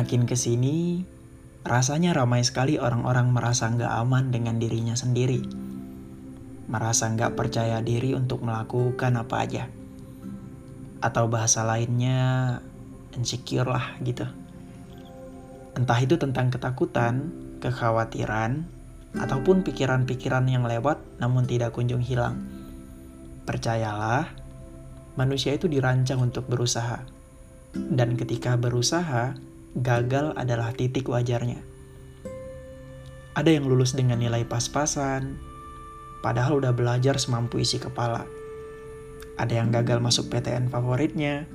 Makin ke sini, rasanya ramai sekali orang-orang merasa nggak aman dengan dirinya sendiri. Merasa nggak percaya diri untuk melakukan apa aja. Atau bahasa lainnya, insecure lah gitu. Entah itu tentang ketakutan, kekhawatiran, ataupun pikiran-pikiran yang lewat namun tidak kunjung hilang. Percayalah, manusia itu dirancang untuk berusaha. Dan ketika berusaha, gagal adalah titik wajarnya. Ada yang lulus dengan nilai pas-pasan, padahal udah belajar semampu isi kepala. Ada yang gagal masuk PTN favoritnya,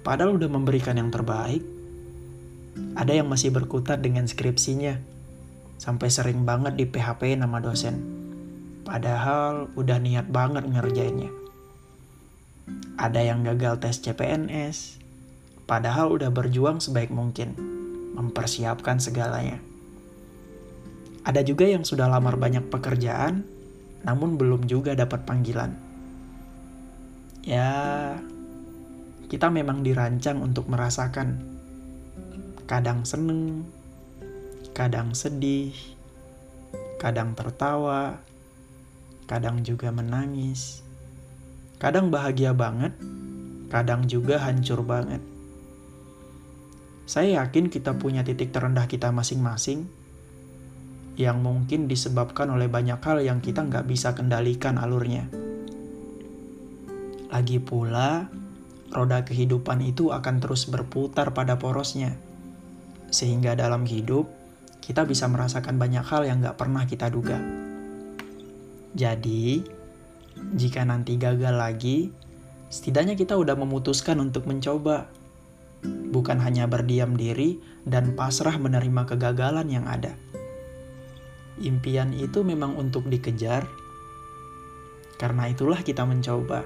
padahal udah memberikan yang terbaik. Ada yang masih berkutat dengan skripsinya, sampai sering banget di PHP nama dosen. Padahal udah niat banget ngerjainnya. Ada yang gagal tes CPNS, Padahal udah berjuang sebaik mungkin, mempersiapkan segalanya. Ada juga yang sudah lamar banyak pekerjaan, namun belum juga dapat panggilan. Ya, kita memang dirancang untuk merasakan kadang seneng, kadang sedih, kadang tertawa, kadang juga menangis, kadang bahagia banget, kadang juga hancur banget. Saya yakin kita punya titik terendah kita masing-masing yang mungkin disebabkan oleh banyak hal yang kita nggak bisa kendalikan alurnya. Lagi pula, roda kehidupan itu akan terus berputar pada porosnya. Sehingga dalam hidup, kita bisa merasakan banyak hal yang nggak pernah kita duga. Jadi, jika nanti gagal lagi, setidaknya kita udah memutuskan untuk mencoba bukan hanya berdiam diri dan pasrah menerima kegagalan yang ada. Impian itu memang untuk dikejar, karena itulah kita mencoba.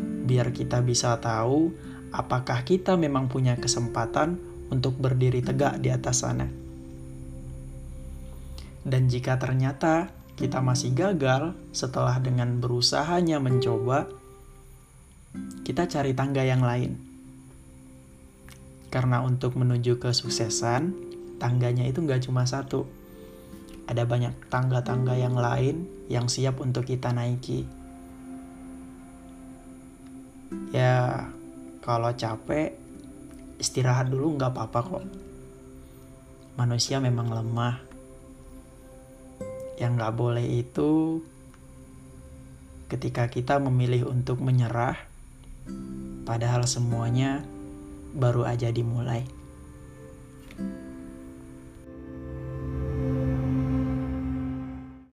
Biar kita bisa tahu apakah kita memang punya kesempatan untuk berdiri tegak di atas sana. Dan jika ternyata kita masih gagal setelah dengan berusahanya mencoba, kita cari tangga yang lain karena untuk menuju kesuksesan, tangganya itu nggak cuma satu. Ada banyak tangga-tangga yang lain yang siap untuk kita naiki. Ya, kalau capek, istirahat dulu nggak apa-apa kok. Manusia memang lemah. Yang nggak boleh itu ketika kita memilih untuk menyerah, padahal semuanya baru aja dimulai.